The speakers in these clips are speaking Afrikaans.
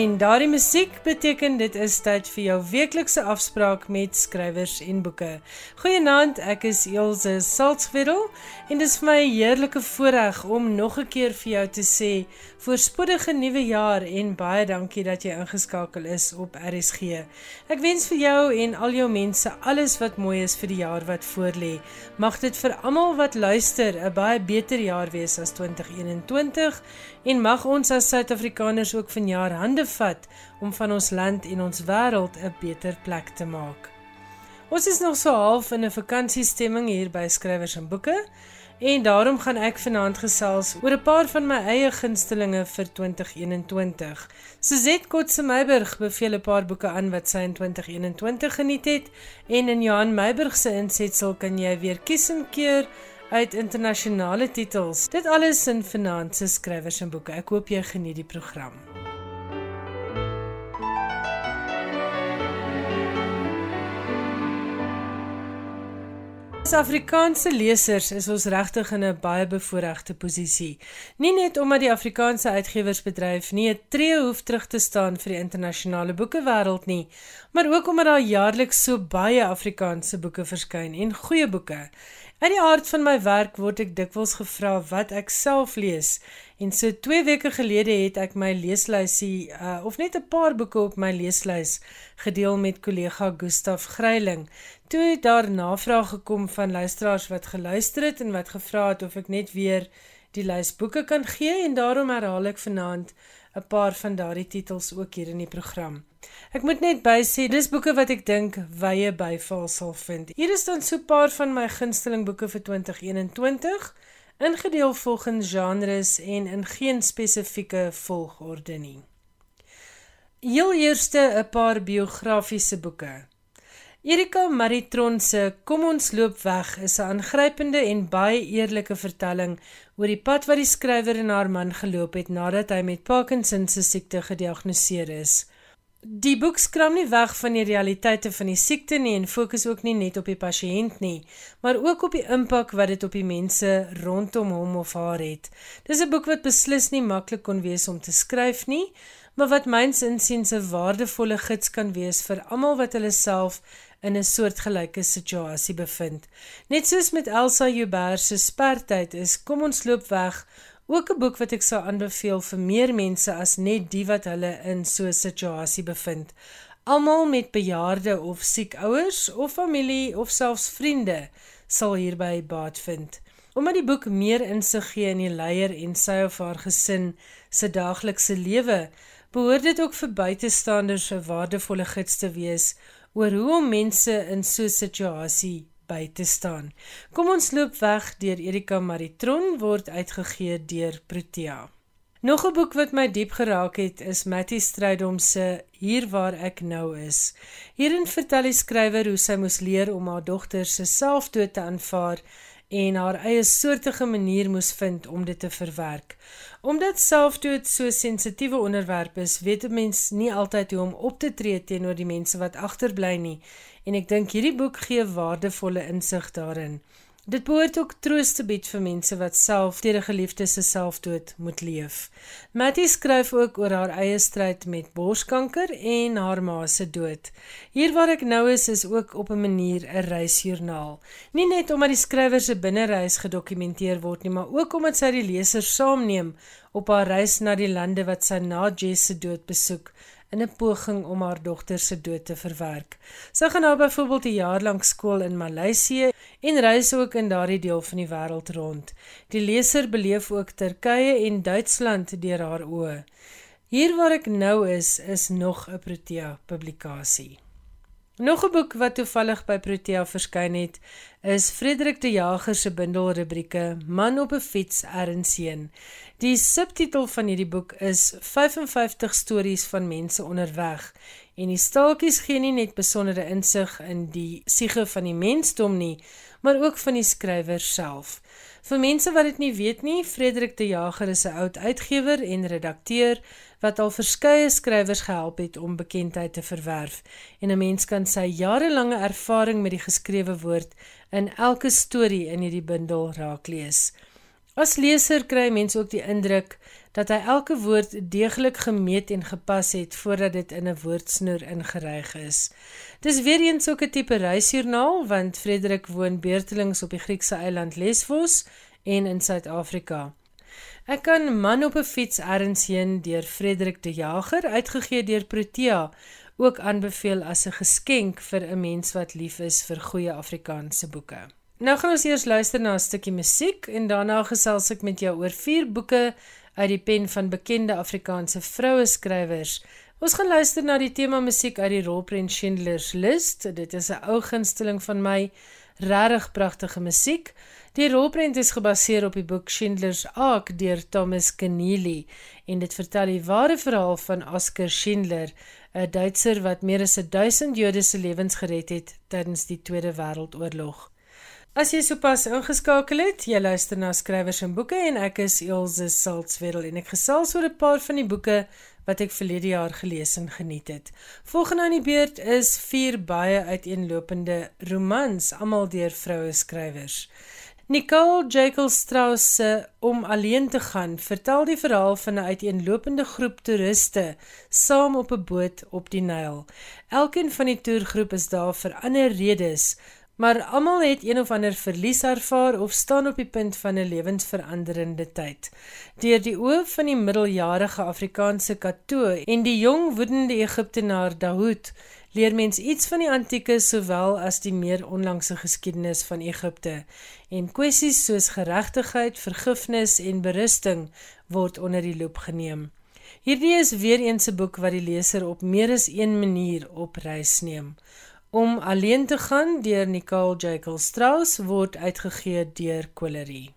En daardie musiek beteken dit is tyd vir jou weeklikse afspraak met skrywers en boeke. Goeienaand, ek is Elsje Salzwetel en dit is vir my 'n heerlike voorreg om nog 'n keer vir jou te sê voorspoedige nuwe jaar en baie dankie dat jy ingeskakel is op RSG. Ek wens vir jou en al jou mense alles wat mooi is vir die jaar wat voorlê. Mag dit vir almal wat luister 'n baie beter jaar wees as 2021 en mag ons as Suid-Afrikaners ook vanjaar hande vat om van ons land en ons wêreld 'n beter plek te maak. Ons is nog so half in 'n vakansiestemming hier by Skrywers en Boeke en daarom gaan ek vanaand gesels oor 'n paar van my eie gunstelinge vir 2021. Suzette Kotse Meiburg beveel 'n paar boeke aan wat sy in 2021 geniet het en in Johan Meiburg se insetsel kan jy weer kies en keur uit internasionale titels. Dit alles in vanaand se skrywers en boeke. Ek hoop jy geniet die program. As Afrikaanse lesers is ons regtig in 'n baie bevoordeelde posisie. Nie net omdat die Afrikaanse uitgewersbedryf nie 'n tree hoef terug te staan vir die internasionale boekewêreld nie, maar ook omdat daar jaarliks so baie Afrikaanse boeke verskyn en goeie boeke. In die aard van my werk word ek dikwels gevra wat ek self lees. En so 2 weke gelede het ek my leeslysie uh, of net 'n paar boeke op my leeslys gedeel met kollega Gustaf Greiling. Toe het daar navraag gekom van luisteraars wat geluister het en wat gevra het of ek net weer die lys boeke kan gee en daarom herhaal ek vanaand 'n paar van daardie titels ook hier in die program. Ek moet net by sê dis boeke wat ek dink wye byval sal vind. Hier is dan so 'n paar van my gunsteling boeke vir 2021, ingedeel volgens genres en in geen spesifieke volgorde nie. Heel eerste 'n paar biografiese boeke. Erika Maritron se Kom ons loop weg is 'n aangrypende en baie eerlike vertelling oor die pad wat die skrywer en haar man geloop het nadat hy met Parkinson se siekte gediagnoseer is. Die boek skram nie weg van die realiteite van die siekte nie en fokus ook nie net op die pasiënt nie, maar ook op die impak wat dit op die mense rondom hom of haar het. Dis 'n boek wat beslis nie maklik kon wees om te skryf nie, maar wat myns insiens 'n waardevolle gids kan wees vir almal wat hulle self in 'n soortgelyke situasie bevind. Net soos met Elsa Joubert se spertyd is Kom ons loop weg Ook 'n boek wat ek sou aanbeveel vir meer mense as net die wat hulle in so 'n situasie bevind. Almal met bejaarde of siek ouers of familie of selfs vriende sal hierby baat vind. Omdat die boek meer insig gee in die leier en sy of haar gesin se daaglikse lewe, behoort dit ook vir buitestanders 'n waardevolle gids te wees oor hoe om mense in so 'n situasie by te staan. Kom ons loop weg deur Erika Maritron word uitgegee deur Protea. Nog 'n boek wat my diep geraak het is Mattie Strydom se Hier waar ek nou is. Hierin vertel die skrywer hoe sy moes leer om haar dogter se selfdood te aanvaar en haar eie soortige manier moes vind om dit te verwerk. Omdat selfdood so 'n sensitiewe onderwerp is, weet 'n mens nie altyd hoe om op te tree teenoor die mense wat agterbly nie en ek dink hierdie boek gee waardevolle insig daarin. Dit behoort ook troos te bied vir mense wat self deur 'n geliefde se selfdood moet leef. Mattie skryf ook oor haar eie stryd met borskanker en haar ma se dood. Hier waar ek nou is is ook op 'n manier 'n reisjoernaal. Nie net omdat die skrywer se binnereis gedokumenteer word nie, maar ook omdat sy die leser saamneem op haar reis na die lande wat sy na Jess se dood besoek in 'n poging om haar dogter se dood te verwerk. Sy gaan nou byvoorbeeld 'n jaar lank skool in Maleisië en reis ook in daardie deel van die wêreld rond. Die leser beleef ook Turkye en Duitsland deur haar oë. Hier waar ek nou is, is nog 'n Protea publikasie. Nog 'n boek wat toevallig by Protea verskyn het, is Frederik de Jager se bundel rubrieke Man op 'n fiets ernseen. Die subtitel van hierdie boek is 55 stories van mense onderweg en die staaltjies gee nie net besondere insig in die siege van die mensdom nie, maar ook van die skrywer self. Vir mense wat dit nie weet nie, Frederik de Jager is 'n oud uitgewer en redakteur wat al verskeie skrywers gehelp het om bekendheid te verwerf en 'n mens kan sy jarelange ervaring met die geskrewe woord in elke storie in hierdie bundel raak lees. As leser kry mens ook die indruk dat hy elke woord deeglik gemeet en gepas het voordat dit in 'n woordsnoer ingeryg is. Dis weer eens ook 'n tipe reisjoernaal want Frederik woon beurtelings op die Griekse eiland Lesvos en in Suid-Afrika. Ek kan Man op 'n fiets erns heen deur Frederik de Jager uitgegee deur Protea ook aanbeveel as 'n geskenk vir 'n mens wat lief is vir goeie Afrikaanse boeke. Nou gaan ons eers luister na 'n stukkie musiek en daarna gesels ek met jou oor vier boeke uit die pen van bekende Afrikaanse vroue skrywers. Ons gaan luister na die tema musiek uit die rolprent Schindler's List. Dit is 'n ou gunsteling van my, regtig pragtige musiek. Die rolprent is gebaseer op die boek Schindler's Ark deur Thomas Keneally en dit vertel die ware verhaal van Oskar Schindler, 'n Duitser wat meer as 1000 Jode se lewens gered het tydens die Tweede Wêreldoorlog. As jy sopas ingeskakel het, jy luister na skrywers en boeke en ek is Elsje Salzwetel en ek gesels oor 'n paar van die boeke wat ek verlede jaar gelees en geniet het. Volgende aan die beurt is vier baie uiteenlopende romans, almal deur vroue skrywers. Nicole Jekyll Strauss se Om alleen te gaan vertel die verhaal van 'n uiteenlopende groep toeriste saam op 'n boot op die Nyl. Elkeen van die toergroep is daar vir ander redes, maar almal het een of ander verlies ervaar of staan op die punt van 'n lewensveranderende tyd. Deur die oë van die middeljarige Afrikaanse Kato en die jong woedende Egiptenaar Dahoud, leer mens iets van die antieke sowel as die meer onlangse geskiedenis van Egipte. En kwessies soos geregtigheid, vergifnis en berusting word onder die loep geneem. Hierdie is weer eens 'n boek wat die leser op meer as een manier op reis neem. Om alleen te gaan deur Nicole Jekyll Strauss word uitgegee deur Quillery.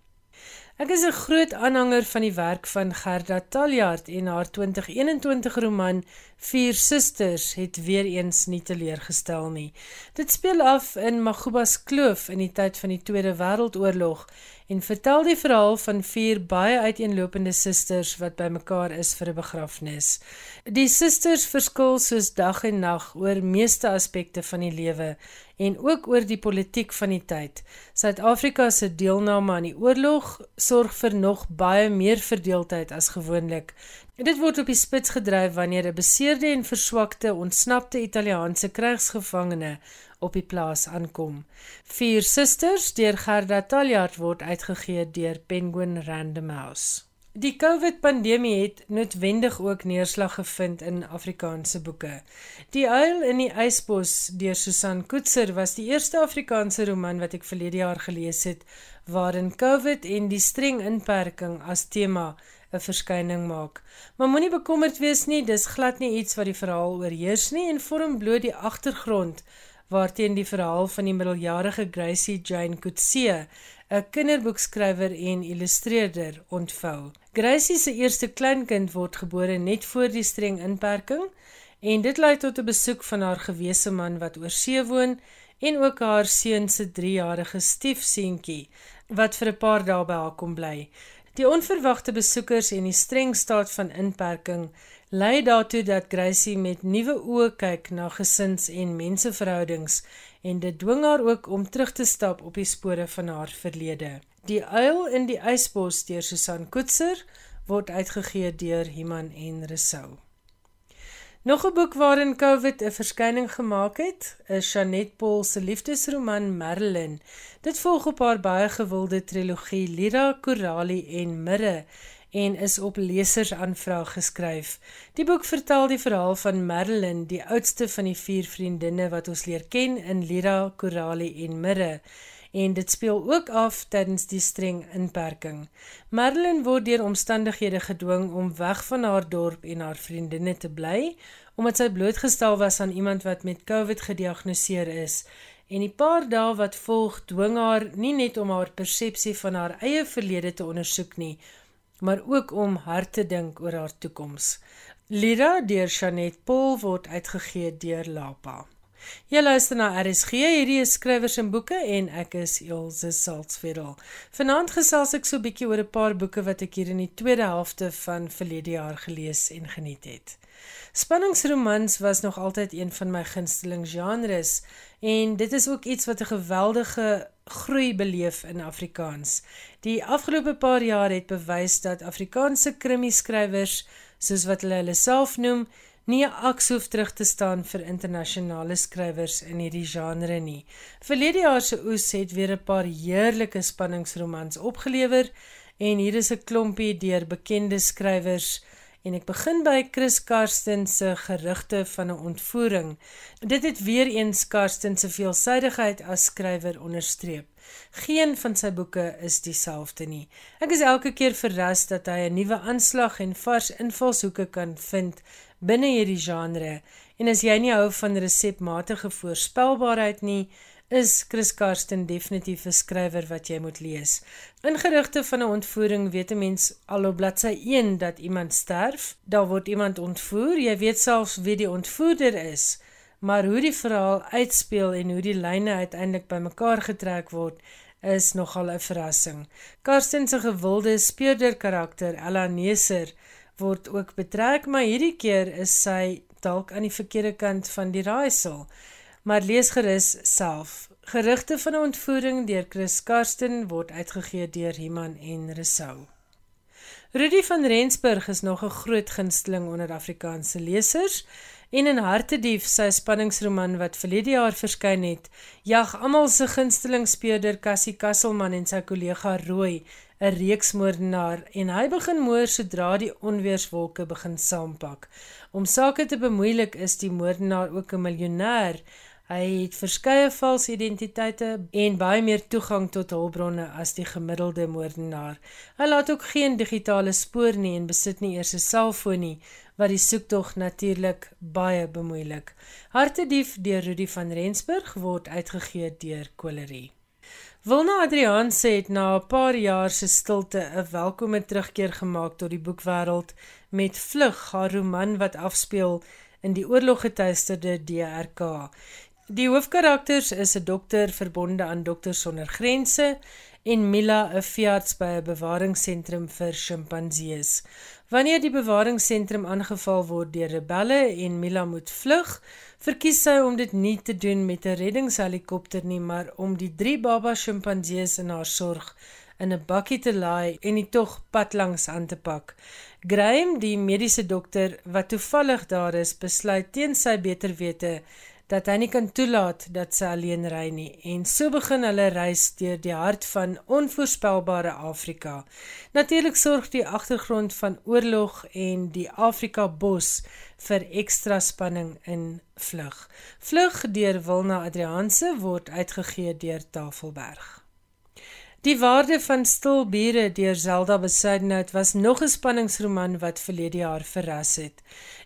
Ek is 'n groot aanhanger van die werk van Gerda Taljaard en haar 2021 roman Vier Susters het weer eens nie teleurgestel nie. Dit speel af in Magubas Kloof in die tyd van die Tweede Wêreldoorlog en vertel die verhaal van vier baie uiteenlopende susters wat bymekaar is vir 'n begrafnis. Die susters verskil soos dag en nag oor meeste aspekte van die lewe en ook oor die politiek van die tyd. Suid-Afrika se deelname aan die oorlog sorg vir nog baie meer verdeeldheid as gewoonlik. Dit word op die spits gedryf wanneer 'n beseerde en verswakte ontsnapte Italiaanse krygsgevangene op die plaas aankom. Vier Susters deur Gerda Taljaard word uitgegee deur Penguin Random House. Die COVID-pandemie het noodwendig ook neerslag gevind in Afrikaanse boeke. Die Uil in die Ysbos deur Susan Koetser was die eerste Afrikaanse roman wat ek verlede jaar gelees het waarin COVID en die streng inperking as tema 'n verskyning maak. Maar moenie bekommerd wees nie, dis glad nie iets wat die verhaal oorheers nie en vorm bloot die agtergrond waarteen die verhaal van die middeljarige Gracie Jane Coetzee, 'n kinderboekskrywer en illustreerder, ontvou. Gracie se eerste kleinkind word gebore net voor die streng inperking en dit lei tot 'n besoek van haar gewese man wat oor see woon en ook haar seun se 3-jarige stiefseentjie wat vir 'n paar dae by haar kom bly. Die onverwagte besoekers en die streng staat van inperking lei daartoe dat Gracie met nuwe oë kyk na gesins- en menseverhoudings en dit dwing haar ook om terug te stap op die spore van haar verlede. Die uil in die ysbos deur Susan Koetser word uitgegee deur Iman en Resou. Nog 'n boek waarin COVID 'n verskyning gemaak het, is Janet Paul se liefdesroman Marilyn. Dit volg op haar baie gewilde trilogie Lyra, Coralie en Mirre en is op lesersaanvraag geskryf. Die boek vertel die verhaal van Madeline, die oudste van die vier vriendinne wat ons leer ken in Lira, Coralie en Mirre. En dit speel ook af tydens die streng inperking. Madeline word deur omstandighede gedwing om weg van haar dorp en haar vriendinne te bly, omdat sy blootgestel was aan iemand wat met COVID gediagnoseer is. En die paar dae wat volg, dwing haar nie net om haar persepsie van haar eie verlede te ondersoek nie, maar ook om hard te dink oor haar toekoms. Lira deur Janet Paul word uitgegee deur Lapa. Jy luister na RSG, hierdie is skrywers en boeke en ek is Elsje Salzwetel. Vanaand gesels ek so 'n bietjie oor 'n paar boeke wat ek hier in die tweede helfte van verlede jaar gelees en geniet het. Spanningsromans was nog altyd een van my gunsteling genres en dit is ook iets wat 'n geweldige groei beleef in Afrikaans. Die afgelope paar jaar het bewys dat Afrikaanse krimi skrywers, soos wat hulle hulle self noem, nie 'n aks hoef terug te staan vir internasionale skrywers in hierdie genre nie. Verlede jaar se oes het weer 'n paar heerlike spanningsromans opgelewer en hier is 'n klompie deur bekende skrywers en ek begin by Chris Karsten se gerugte van 'n ontvoering. Dit het weer eens Karsten se veelsidigheid as skrywer onderstreep. Geen van sy boeke is dieselfde nie. Ek is elke keer verras dat hy 'n nuwe aanslag en vars invalshoeke kan vind binne hierdie genre. En as jy nie hou van resepmatige voorspelbaarheid nie, is Chris Karsten definitief 'n skrywer wat jy moet lees. In gerugte van 'n ontvoering weet 'n mens al op bladsy 1 dat iemand sterf, daar word iemand ontvoer, jy weet selfs wie die ontvoerder is, maar hoe die verhaal uitspeel en hoe die lyne uiteindelik bymekaar getrek word, is nogal 'n verrassing. Karsten se gewilde speurder karakter, Ella Neser, word ook betrek, maar hierdie keer is sy dalk aan die verkeerde kant van die raaisel. Maar lees gerus self. Gerugte van 'n ontvoering deur Chris Karsten word uitgegee deur Iman en Resou. Rudy van Rensburg is nog 'n groot gunsteling onder Afrikaanse lesers en in Hartedief, sy spanningsroman wat verlede jaar verskyn het, jag almal se gunsteling speurder Cassie Kasselman en sy kollega Rooi 'n reeksmoordenaar en hy begin moer sodra die onweerswolke begin saampak. Om sake te bemoeilik is die moordenaar ook 'n miljonair. Hy het verskeie valse identiteite en baie meer toegang tot hulpbronne as die gemiddelde moordenaar. Hy laat ook geen digitale spoor nie en besit nie eers 'n selfoon nie wat die soektog natuurlik baie bemoeilik. Hartedief deur Rudi van Rensburg word uitgegee deur Kolerie. Wilna Adrianse het na 'n paar jaar se stilte 'n welkome terugkeer gemaak tot die boekwêreld met Vlug, haar roman wat afspeel in die oorloggetuisterde DRK. Die hoofkarakters is 'n dokter verbonde aan Dokters Sonder Grense en Mila, 'n veearts by 'n bewaringsentrum vir sjimpansees. Wanneer die bewaringsentrum aangeval word deur rebelle en Mila moet vlug, verkies sy om dit nie te doen met 'n reddingshelikopter nie, maar om die drie baba sjimpansees in haar sorg in 'n bakkie te laai en die tog pad langs aan te pak. Graham, die mediese dokter wat toevallig daar is, besluit teen sy beter wete dat hy nie kan toelaat dat sy alleen ry nie en so begin hulle reis deur die hart van onvoorspelbare Afrika. Natuurlik sorg die agtergrond van oorlog en die Afrika bos vir ekstra spanning in Vlug. Vlug deur Wilna Adrianse word uitgegee deur Tafelberg. Die waarde van stil bure deur Zelda Besuidenhout was nog 'n spanningsroman wat verlede jaar verras het.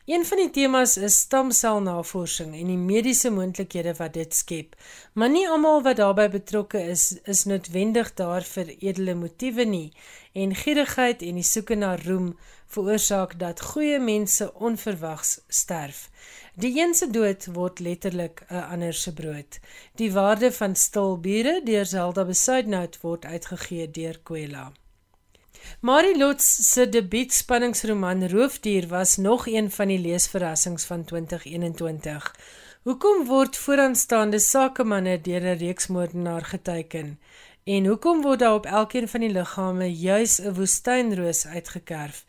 Een van die temas is stamselnavorsing en die mediese moontlikhede wat dit skep. Maar nie almal wat daarbey betrokke is, is noodwendig daar vir edele motiewe nie en gierigheid en die soeke na roem veroorsaak dat goeie mense onverwags sterf. Die een se dood word letterlik 'n ander se brood. Die waarde van stil bure deur Zelda Besuidenhout word uitgegee deur Kwela. Marie Lots se debuutspanningsroman Roofdier was nog een van die leesverrassings van 2021. Hoekom word vooraanstaande sakemanne deur 'n reeksmoordenaar geteken? En hoekom word daar op elkeen van die liggame juis 'n woestynroos uitgekerf?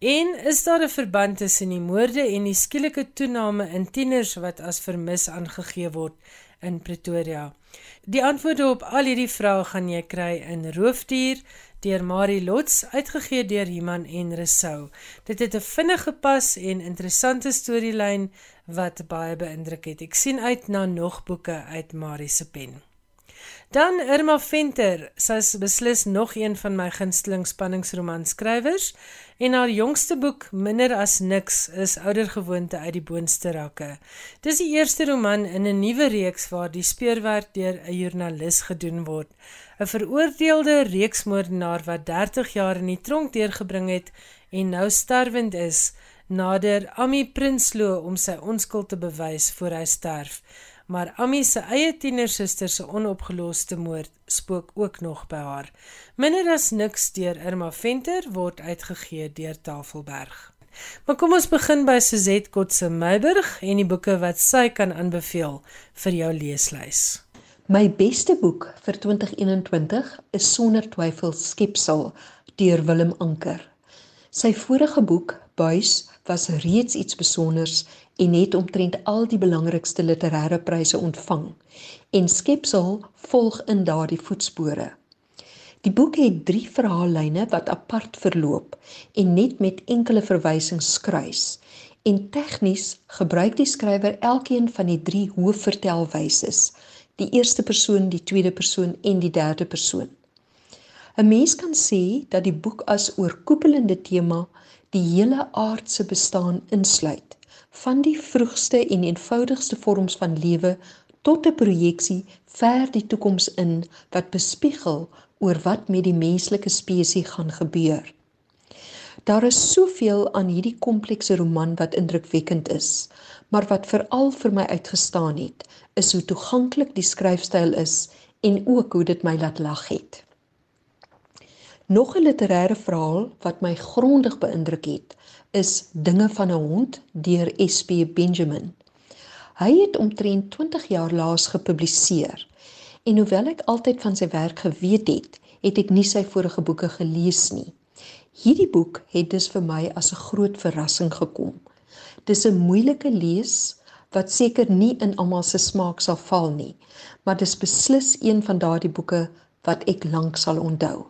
En is daar 'n verband tussen die moorde en die skielike toename in tieners wat as vermis aangegee word in Pretoria? Die antwoorde op al hierdie vrae gaan jy kry in Roofdier deur Marie Lots uitgegee deur Iman en Resou. Dit het 'n vinnige pas en interessante storielyn wat baie beïndruk het. Ek sien uit na nog boeke uit Marie se pen. Dan Irma Venter, sy's beslis nog een van my gunsteling spanningsromanskrywers en haar jongste boek Minder as niks is oudergewoonte uit die boonste rakke. Dis die eerste roman in 'n nuwe reeks waar die speurwerk deur 'n joernalis gedoen word. 'n veroordeelde reeksmoordenaar wat 30 jaar in die tronk deurgebring het en nou sterwend is, nader Ami Prinsloo om sy onskuld te bewys voor hy sterf. Maar Ami se eie tienersuster se onopgeloste moord spook ook nog by haar. Minder as niks deur Irma Venter word uitgegee deur Tafelberg. Maar kom ons begin by Suzette Kotse Meiburg en die boeke wat sy kan aanbeveel vir jou leeslys. My beste boek vir 2021 is sonder twyfel Skepsel deur Willem Anker. Sy vorige boek, Buis, was reeds iets spesiaals en het omtrent al die belangrikste literêre pryse ontvang. En Skepsel volg in daardie voetspore. Die boek het 3 verhaallyne wat apart verloop en net met enkele verwysings skruis. En tegnies gebruik die skrywer elkeen van die 3 hoofvertelwyses: die eerste persoon, die tweede persoon en die derde persoon. 'n Mens kan sê dat die boek as oorkoepelende tema die hele aardse bestaan insluit, van die vroegste en eenvoudigste vorms van lewe tot 'n projeksie ver die toekoms in wat bespiegel oor wat met die menslike spesies gaan gebeur. Daar is soveel aan hierdie komplekse roman wat indrukwekkend is, maar wat veral vir my uitgestaan het, is hoe toeganklik die skryfstyl is en ook hoe dit my laat lag het. Nog 'n literêre verhaal wat my grondig beïndruk het, is Dinge van 'n hond deur SP Benjamin. Hy het omtrent 20 jaar laas gepubliseer En hoewel ek altyd van sy werk geweet het, het ek nie sy vorige boeke gelees nie. Hierdie boek het dus vir my as 'n groot verrassing gekom. Dis 'n moeilike lees wat seker nie in almal se smaak sal val nie, maar dis beslis een van daardie boeke wat ek lank sal onthou.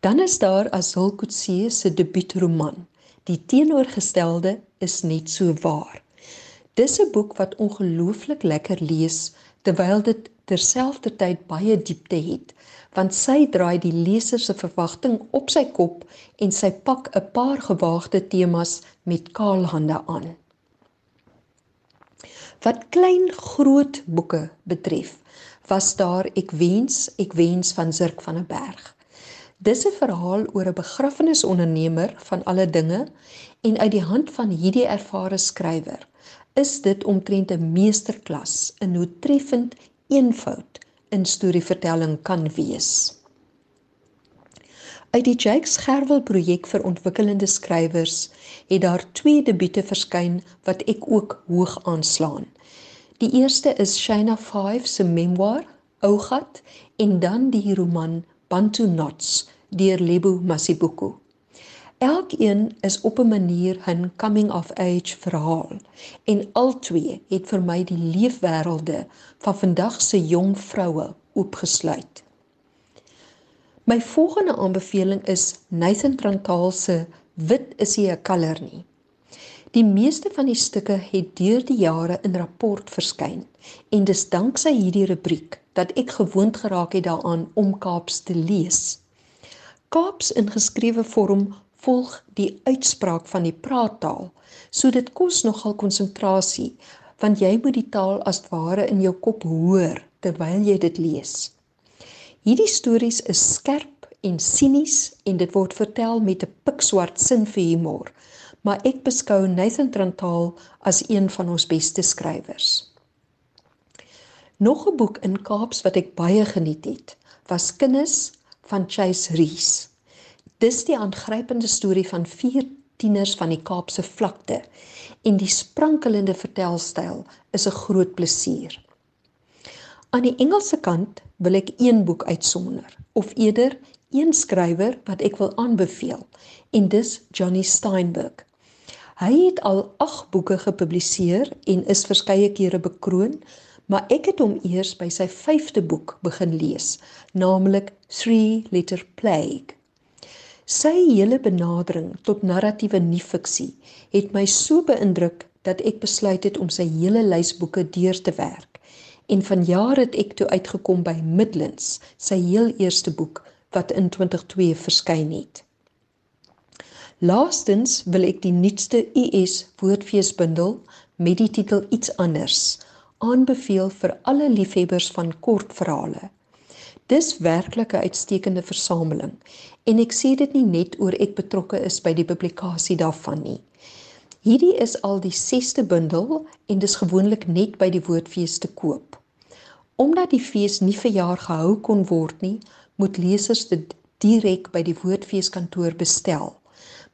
Dan is daar Azul Kutse se debuutroman. Die teenoorgestelde is net so waar. Dis 'n boek wat ongelooflik lekker lees terwyl dit terselfdertyd baie diepte het want sy draai die leser se verwagting op sy kop en sy pak 'n paar gewaagde temas met kaalhande aan. Wat klein groot boeke betref, was daar ek wens, ek wens van Zirk van 'n berg. Dis 'n verhaal oor 'n begrafnisondernemer van alle dinge en uit die hand van hierdie ervare skrywer is dit omtrent 'n meesterklas in hoe treffend eenvoud in storievertelling kan wees. Uit die Jakes Gerwel projek vir ontwikkelende skrywers het daar twee debuute verskyn wat ek ook hoog aanslaan. Die eerste is Shana 5 se memoir Ougat en dan die roman Bantu Knots deur Lebo Masibuko. Elkeen is op 'n manier 'n coming of age verhaal en albei het vir my die leefwêrelde van vandag se jong vroue oopgesluit. My volgende aanbeveling is Nathan Trantaal se Wit is nie 'n kleur nie. Die meeste van die stukke het deur die jare in rapport verskyn en dis danksy hierdie rubriek dat ek gewoond geraak het daaraan om Kaaps te lees. Kaaps in geskrewe vorm volg die uitspraak van die praattaal. So dit kos nogal konsentrasie want jy moet die taal as ware in jou kop hoor terwyl jy dit lees. Hierdie stories is skerp en sinies en dit word vertel met 'n pikswart sin vir humor. Maar ek beskou Nathan Trantaal as een van ons beste skrywers. Nog 'n boek in Kaaps wat ek baie geniet het, was Kinders van Chase Reese. Dis die aangrypende storie van vier tieners van die Kaapse vlakte en die sprankelende vertelstyl is 'n groot plesier. Aan die Engelse kant wil ek een boek uitsonder of eerder een skrywer wat ek wil aanbeveel en dis Johnny Steinberg. Hy het al 8 boeke gepubliseer en is verskeie kere bekroon, maar ek het hom eers by sy 5de boek begin lees, naamlik Three Letter Plague. Sy hele benadering tot narratiewe nie-fiksie het my so beïndruk dat ek besluit het om sy hele lys boeke deur te werk. En vanjaar het ek toe uitgekom by Midlands, sy heel eerste boek wat in 2002 verskyn het. Laastens wil ek die nuutste US woordfeesbundel met die titel Iets anders aanbeveel vir alle liefhebbers van kortverhale. Dis werklik 'n uitstekende versameling en ek sê dit nie net oor ek betrokke is by die publikasie daarvan nie. Hierdie is al die 6ste bundel en dis gewoonlik net by die Woordfees te koop. Omdat die fees nie vir jaar gehou kon word nie, moet lesers dit direk by die Woordfeeskantoor bestel.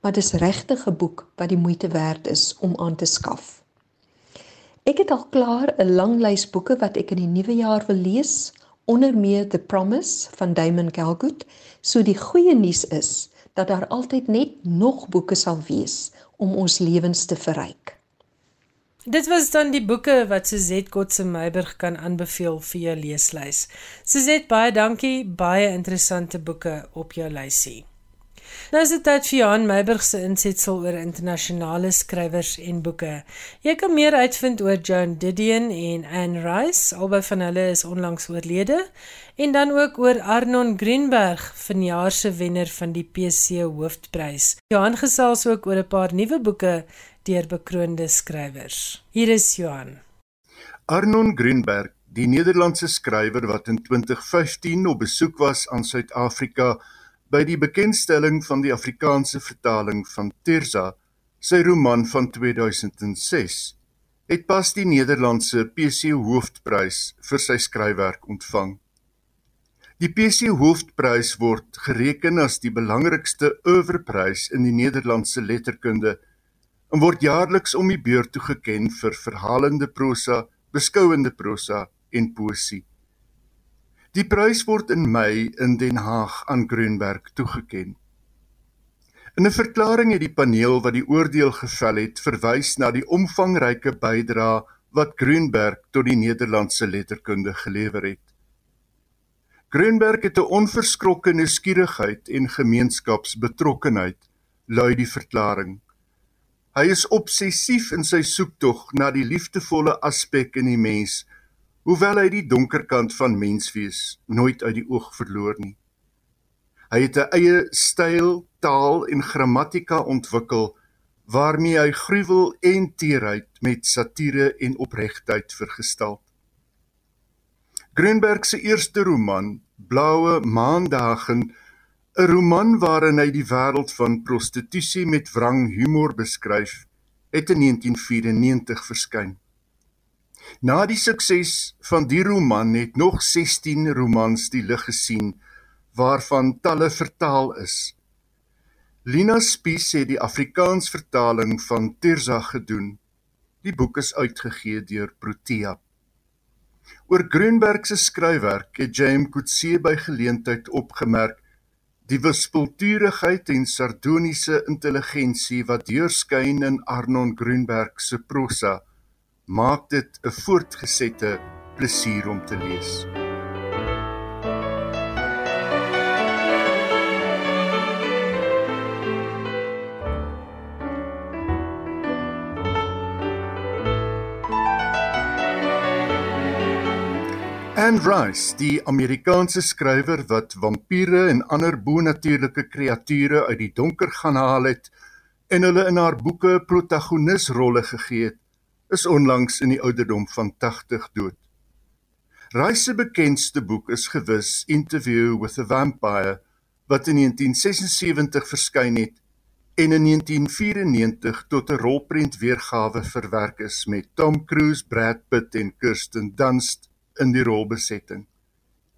Maar dis regtig 'n boek wat die moeite werd is om aan te skaf. Ek het al klaar 'n lang lys boeke wat ek in die nuwe jaar wil lees, onder meer The Promise van Damon Galgut. So die goeie nuus is dat daar altyd net nog boeke sal wees om ons lewens te verryk. Dit was dan die boeke wat Suzette Kotse Meiburg kan aanbeveel vir jou leeslys. Suzette, baie dankie, baie interessante boeke op jou lysie. Nou is dit tyd vir Johan Meiburg se insetsel oor internasionale skrywers en boeke. Jy kan meer uitvind oor Joan Didion en Anne Rice, albei van hulle is onlangs oorlede, en dan ook oor Arnon Greenberg, vanjaar se wenner van die PC Hoofprys. Johan gesels ook oor 'n paar nuwe boeke deur bekroonde skrywers. Hier is Johan. Arnon Greenberg, die Nederlandse skrywer wat in 2015 op besoek was aan Suid-Afrika, by die bekendstelling van die Afrikaanse vertaling van Tirza, sy roman van 2006, het pas die Nederlandse PC Hoofprys vir sy skryfwerk ontvang. Die PC Hoofprys word gereken as die belangrikste oeuvreprys in die Nederlandse letterkunde en word jaarliks om die beurt toegeken vir verhalende prosa, beskouende prosa en poësie. Die prys word in Mei in Den Haag aan Grünberg toegeken. In 'n verklaring het die paneel wat die oordeel gevel het, verwys na die omvangryke bydrae wat Grünberg tot die Nederlandse letterkunde gelewer het. Grünberg het 'n onverskrokke nuuskierigheid en gemeenskapsbetrokkenheid, lui die verklaring. Hy is obsessief in sy soektog na die liefdevolle aspek in die mens hoewel hy die donker kant van menswees nooit uit die oog verloor nie. Hy het 'n eie styl, taal en grammatika ontwikkel waarmee hy gruwel en teerheid met satire en opregtheid vergestel. Grünberg se eerste roman, Blaue Maandagen, 'n roman waarin hy die wêreld van prostitusie met wrang humor beskryf, het in 1994 verskyn. Na die sukses van die roman het nog 16 romans die lig gesien waarvan talle vertaal is. Lina Spies het die Afrikaans vertaling van Tirza gedoen. Die boek is uitgegee deur Protea. Oor Grünberg se skryfwerk het James Coetzee by geleentheid opgemerk die wispelturigheid en sardoniese intelligensie wat deurskyn in Arnon Grünberg se prosa maak dit 'n voortgesette plesier om te lees. Anne Rice, die Amerikaanse skrywer wat vampire en ander bo-natuurlike kreature uit die donker gaan haal het en hulle in haar boeke protagonisrolle gegee het, is onlangs in die ouderdom van 80 dood. Rice se bekendste boek is gewis Interview with a Vampire wat in 1976 verskyn het en in 1994 tot 'n rolprent weergawe verwerk is met Tom Cruise, Brad Pitt en Kirsten Dunst in die rolbesetting.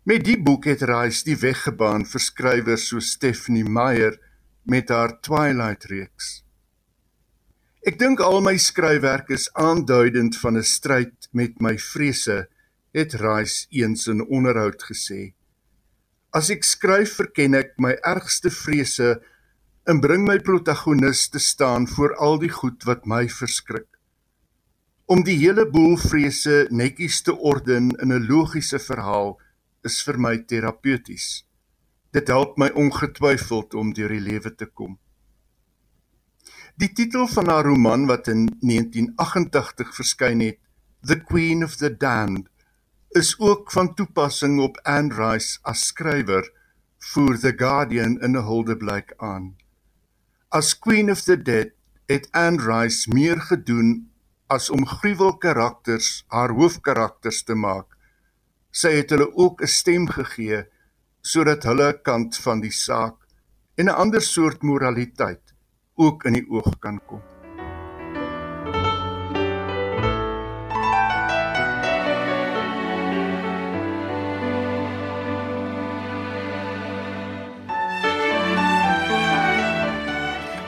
Met die boek het Rice die weg gebaan vir skrywers so Stephanie Meyer met haar Twilight reeks. Ek dink al my skryfwerk is aanduidend van 'n stryd met my vrese, het Rice eens in onderhoud gesê. As ek skryf, verken ek my ergste vrese en bring my protagonis te staan voor al die goed wat my verskrik. Om die hele boel vrese netjies te orden in 'n logiese verhaal is vir my terapeuties. Dit help my ongetwyfeld om deur die lewe te kom. Die titel van haar roman wat in 1988 verskyn het, The Queen of the Damned, is ook van toepassing op Anne Rice as skrywer vir The Guardian in 'n huldeblyk aan. As Queen of the Dead het Anne Rice meer gedoen as om gruwelkarakters haar hoofkarakters te maak. Sy het hulle ook 'n stem gegee sodat hulle kant van die saak en 'n ander soort moraliteit ook in die oog kan kom.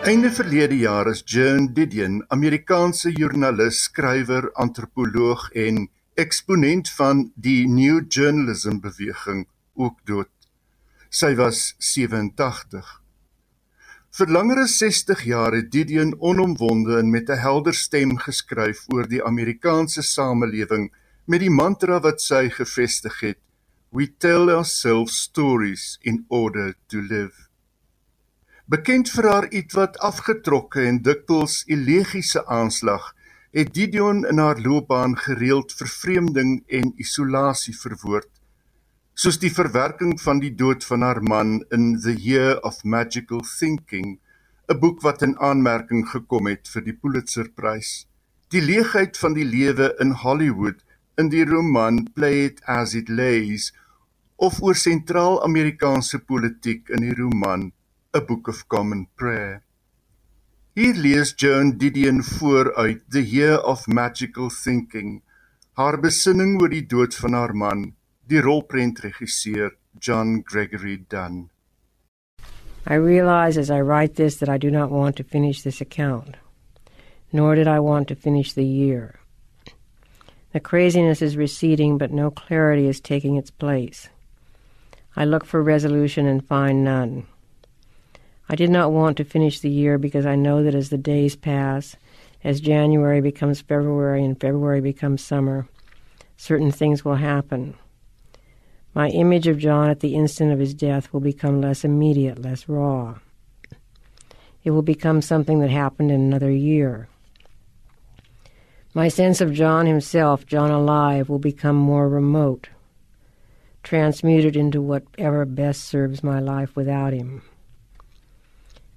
Einde verlede jaar is Joan Didion, Amerikaanse joernalis, skrywer, antropoloog en eksponent van die New Journalism beweging, ook dood. Sy was 87. Vir langer as 60 jaar het Didion onomwonde en met 'n helder stem geskryf oor die Amerikaanse samelewing met die mantra wat sy gevestig het: We tell ourselves stories in order to live. Bekend vir haar ietwat afgetrokke en dikwels elegiese aanslag, het Didion in haar loopbaan gereeld vervreemding en isolasie verwoord soos die verwerking van die dood van haar man in The Year of Magical Thinking, 'n boek wat in aanmerking gekom het vir die Pulitzerprys. Die leegheid van die lewe in Hollywood in die roman Play It As It Lays of oor sentraal-Amerikaanse politiek in die roman A Book of Common Prayer. Hier lees Joan Didion vooruit The Year of Magical Thinking, haar besinning oor die dood van haar man die rolprentregisseur John Gregory Dunn. I realize as I write this that I do not want to finish this account, nor did I want to finish the year. The craziness is receding, but no clarity is taking its place. I look for resolution and find none. I did not want to finish the year because I know that as the days pass, as January becomes February and February becomes summer, certain things will happen. My image of John at the instant of his death will become less immediate, less raw. It will become something that happened in another year. My sense of John himself, John alive, will become more remote, transmuted into whatever best serves my life without him.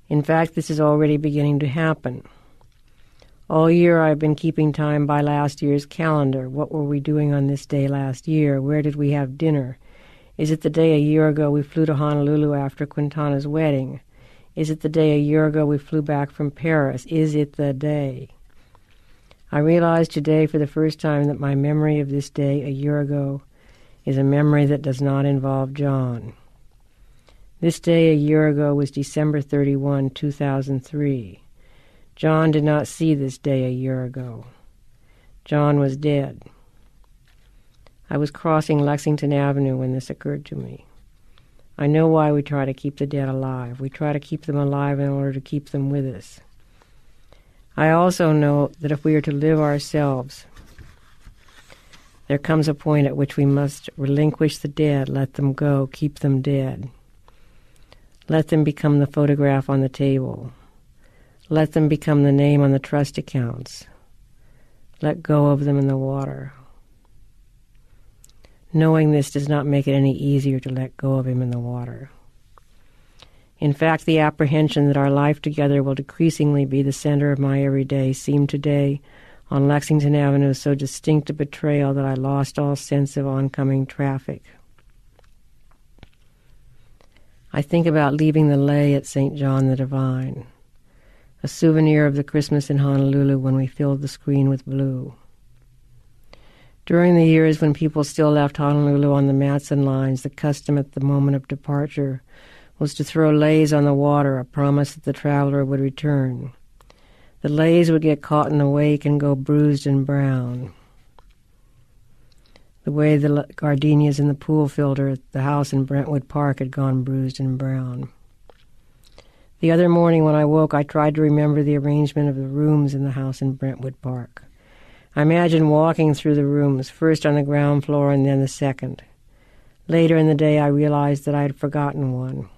In fact, this is already beginning to happen. All year I've been keeping time by last year's calendar. What were we doing on this day last year? Where did we have dinner? Is it the day a year ago we flew to Honolulu after Quintana's wedding? Is it the day a year ago we flew back from Paris? Is it the day? I realize today for the first time that my memory of this day a year ago is a memory that does not involve John. This day a year ago was December 31, 2003. John did not see this day a year ago. John was dead. I was crossing Lexington Avenue when this occurred to me. I know why we try to keep the dead alive. We try to keep them alive in order to keep them with us. I also know that if we are to live ourselves, there comes a point at which we must relinquish the dead, let them go, keep them dead. Let them become the photograph on the table. Let them become the name on the trust accounts. Let go of them in the water. Knowing this does not make it any easier to let go of him in the water. In fact, the apprehension that our life together will decreasingly be the center of my everyday seemed today on Lexington Avenue so distinct a betrayal that I lost all sense of oncoming traffic. I think about leaving the lay at St. John the Divine, a souvenir of the Christmas in Honolulu when we filled the screen with blue. During the years when people still left Honolulu on the Matson lines, the custom at the moment of departure was to throw leis on the water, a promise that the traveler would return. The leis would get caught in the wake and go bruised and brown. The way the gardenias in the pool filter at the house in Brentwood Park had gone bruised and brown. The other morning when I woke, I tried to remember the arrangement of the rooms in the house in Brentwood Park. I imagined walking through the rooms, first on the ground floor and then the second. Later in the day, I realized that I had forgotten one.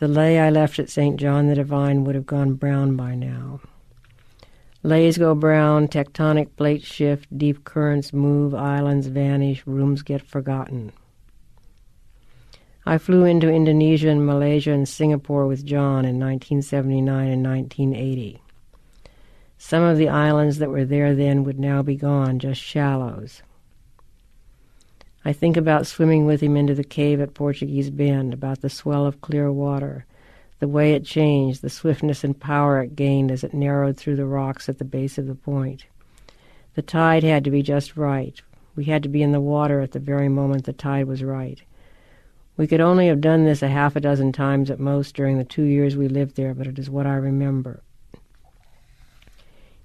The lay I left at St. John the Divine would have gone brown by now. Lays go brown, tectonic plates shift, deep currents move, islands vanish, rooms get forgotten. I flew into Indonesia and Malaysia and Singapore with John in 1979 and 1980. Some of the islands that were there then would now be gone, just shallows. I think about swimming with him into the cave at Portuguese Bend, about the swell of clear water, the way it changed, the swiftness and power it gained as it narrowed through the rocks at the base of the point. The tide had to be just right. We had to be in the water at the very moment the tide was right. We could only have done this a half a dozen times at most during the two years we lived there, but it is what I remember.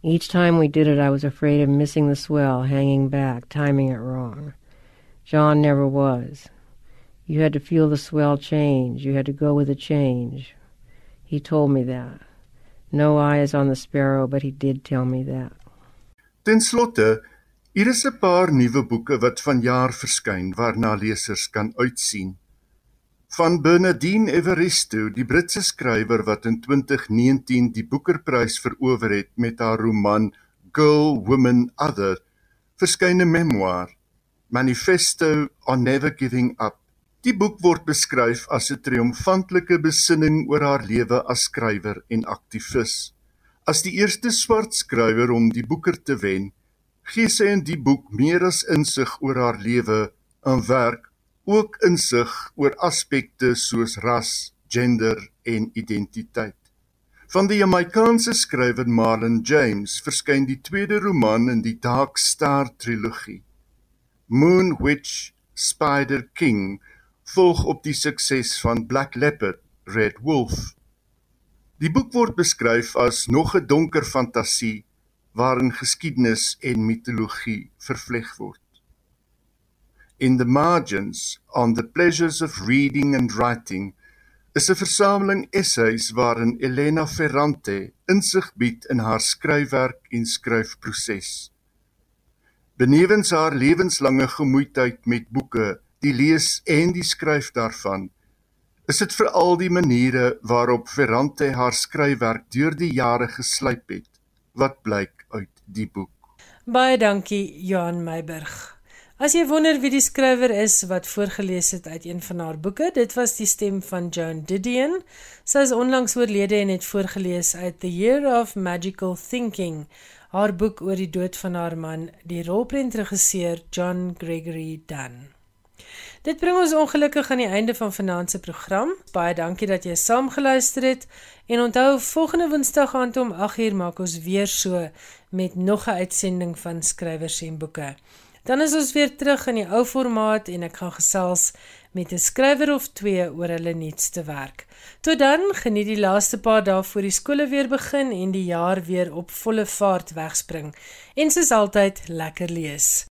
Each time we did it, I was afraid of missing the swell, hanging back, timing it wrong. John never was. You had to feel the swell change. You had to go with the change. He told me that. No eye is on the sparrow, but he did tell me that. Ten slotte, hier is 'n paar nuwe boeke wat vanjaar verskyn waarna lesers kan uitsien. Van Bernardine Evaristo, die Britse skrywer wat in 2019 die Booker-prys verower het met haar roman Girl, Woman, Other, verskyn 'n memoir, Manifesto on Never Giving Up. Die boek word beskryf as 'n triomfantelike besinning oor haar lewe as skrywer en aktivis. As die eerste swart skrywer om die Booker te wen, gee sy in die boek meer as insig oor haar lewe en werk ook insig oor aspekte soos ras, gender en identiteit. Van die Jamaicaanse skrywer Marlon James verskyn die tweede roman in die Dark Star trilogie. Moon Witch Spider King volg op die sukses van Black Leopard Red Wolf. Die boek word beskryf as nog 'n donker fantasie waarin geskiedenis en mitologie vervleg word. In the Margins on the Pleasures of Reading and Writing is 'n versameling essays waarin Elena Ferrante insig bied in haar skryfwerk en skryfproses. Benewens haar lewenslange gemoeidheid met boeke, die lees en die skryf daarvan, is dit veral die maniere waarop Ferrante haar skryfwerk deur die jare geslyp het wat blyk uit die boek. Baie dankie Johan Meiburg. As jy wonder wie die skrywer is wat voorgeles het uit een van haar boeke, dit was die stem van Joan Didion. Sy is onlangs oorlede en het voorgeles uit The Year of Magical Thinking, haar boek oor die dood van haar man, die rolprentregisseur John Gregory Dunn. Dit bring ons ongelukkig aan die einde van vanaand se program. Baie dankie dat jy saamgeluister het en onthou volgende Woensdag aand om 8uur maak ons weer so met nog 'n uitsending van skrywers en boeke. Dan is ons weer terug in die ou formaat en ek gaan gesels met 'n skrywer of twee oor hulle nuutste werk. Tot dan, geniet die laaste paar dae voor die skole weer begin en die jaar weer op volle vaart wegspring. En soos altyd, lekker lees.